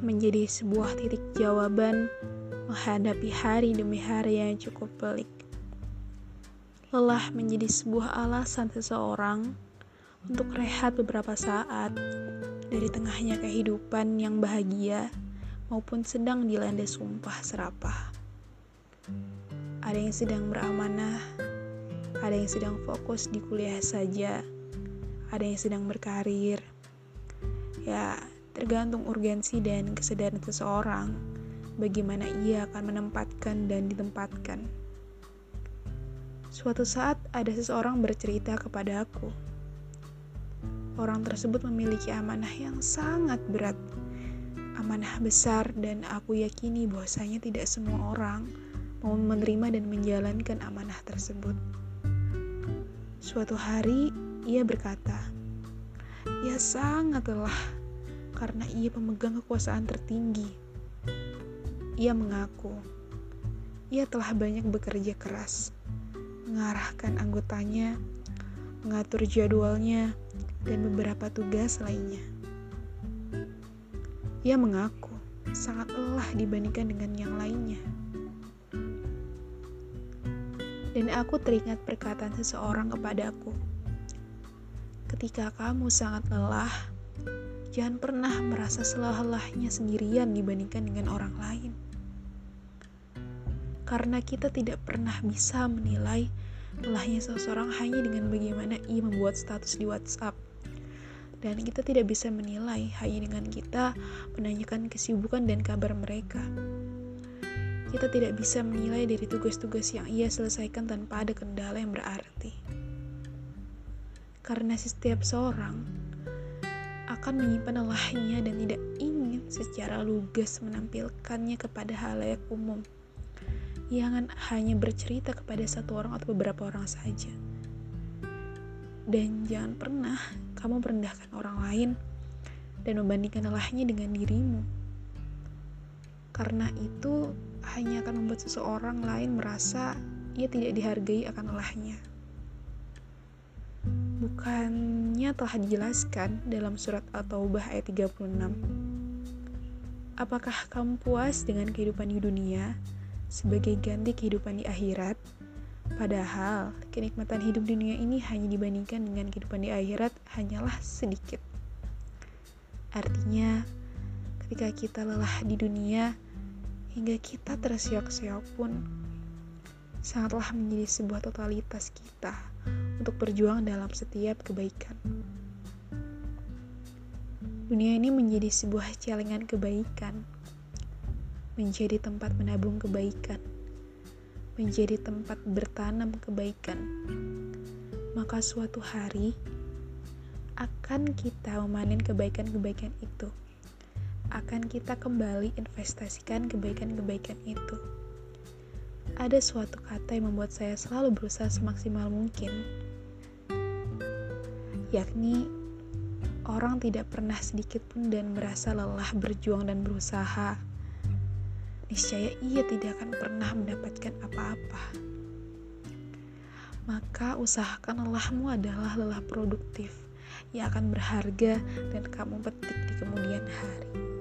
menjadi sebuah titik jawaban menghadapi hari demi hari yang cukup pelik. Lelah menjadi sebuah alasan seseorang untuk rehat beberapa saat dari tengahnya kehidupan yang bahagia maupun sedang dilanda sumpah serapah. Ada yang sedang beramanah, ada yang sedang fokus di kuliah saja, ada yang sedang berkarir. Ya, tergantung urgensi dan kesadaran seseorang bagaimana ia akan menempatkan dan ditempatkan. Suatu saat ada seseorang bercerita kepada aku. Orang tersebut memiliki amanah yang sangat berat. Amanah besar dan aku yakini bahwasanya tidak semua orang mau menerima dan menjalankan amanah tersebut. Suatu hari ia berkata, "Ia sangat lelah karena ia pemegang kekuasaan tertinggi." Ia mengaku ia telah banyak bekerja keras, mengarahkan anggotanya, mengatur jadwalnya, dan beberapa tugas lainnya. Ia mengaku sangat lelah dibandingkan dengan yang lainnya. Dan aku teringat perkataan seseorang kepadaku. Ketika kamu sangat lelah, jangan pernah merasa selelah-lelahnya sendirian dibandingkan dengan orang lain. Karena kita tidak pernah bisa menilai lelahnya seseorang hanya dengan bagaimana ia membuat status di WhatsApp. Dan kita tidak bisa menilai hanya dengan kita menanyakan kesibukan dan kabar mereka kita tidak bisa menilai dari tugas-tugas yang ia selesaikan tanpa ada kendala yang berarti. Karena setiap seorang akan menyimpan lelahnya dan tidak ingin secara lugas menampilkannya kepada halayak umum yang hanya bercerita kepada satu orang atau beberapa orang saja. Dan jangan pernah kamu merendahkan orang lain dan membandingkan lelahnya dengan dirimu. Karena itu hanya akan membuat seseorang lain merasa ia tidak dihargai akan lelahnya. Bukannya telah dijelaskan dalam surat At-Taubah ayat 36. Apakah kamu puas dengan kehidupan di dunia sebagai ganti kehidupan di akhirat? Padahal kenikmatan hidup dunia ini hanya dibandingkan dengan kehidupan di akhirat hanyalah sedikit. Artinya, ketika kita lelah di dunia, hingga kita terseok-seok pun sangatlah menjadi sebuah totalitas kita untuk berjuang dalam setiap kebaikan. Dunia ini menjadi sebuah celengan kebaikan, menjadi tempat menabung kebaikan, menjadi tempat bertanam kebaikan. Maka suatu hari akan kita memanen kebaikan-kebaikan itu akan kita kembali investasikan kebaikan-kebaikan itu. Ada suatu kata yang membuat saya selalu berusaha semaksimal mungkin, yakni orang tidak pernah sedikit pun dan merasa lelah berjuang dan berusaha. Niscaya ia tidak akan pernah mendapatkan apa-apa. Maka usahakan lelahmu adalah lelah produktif yang akan berharga dan kamu petik di kemudian hari.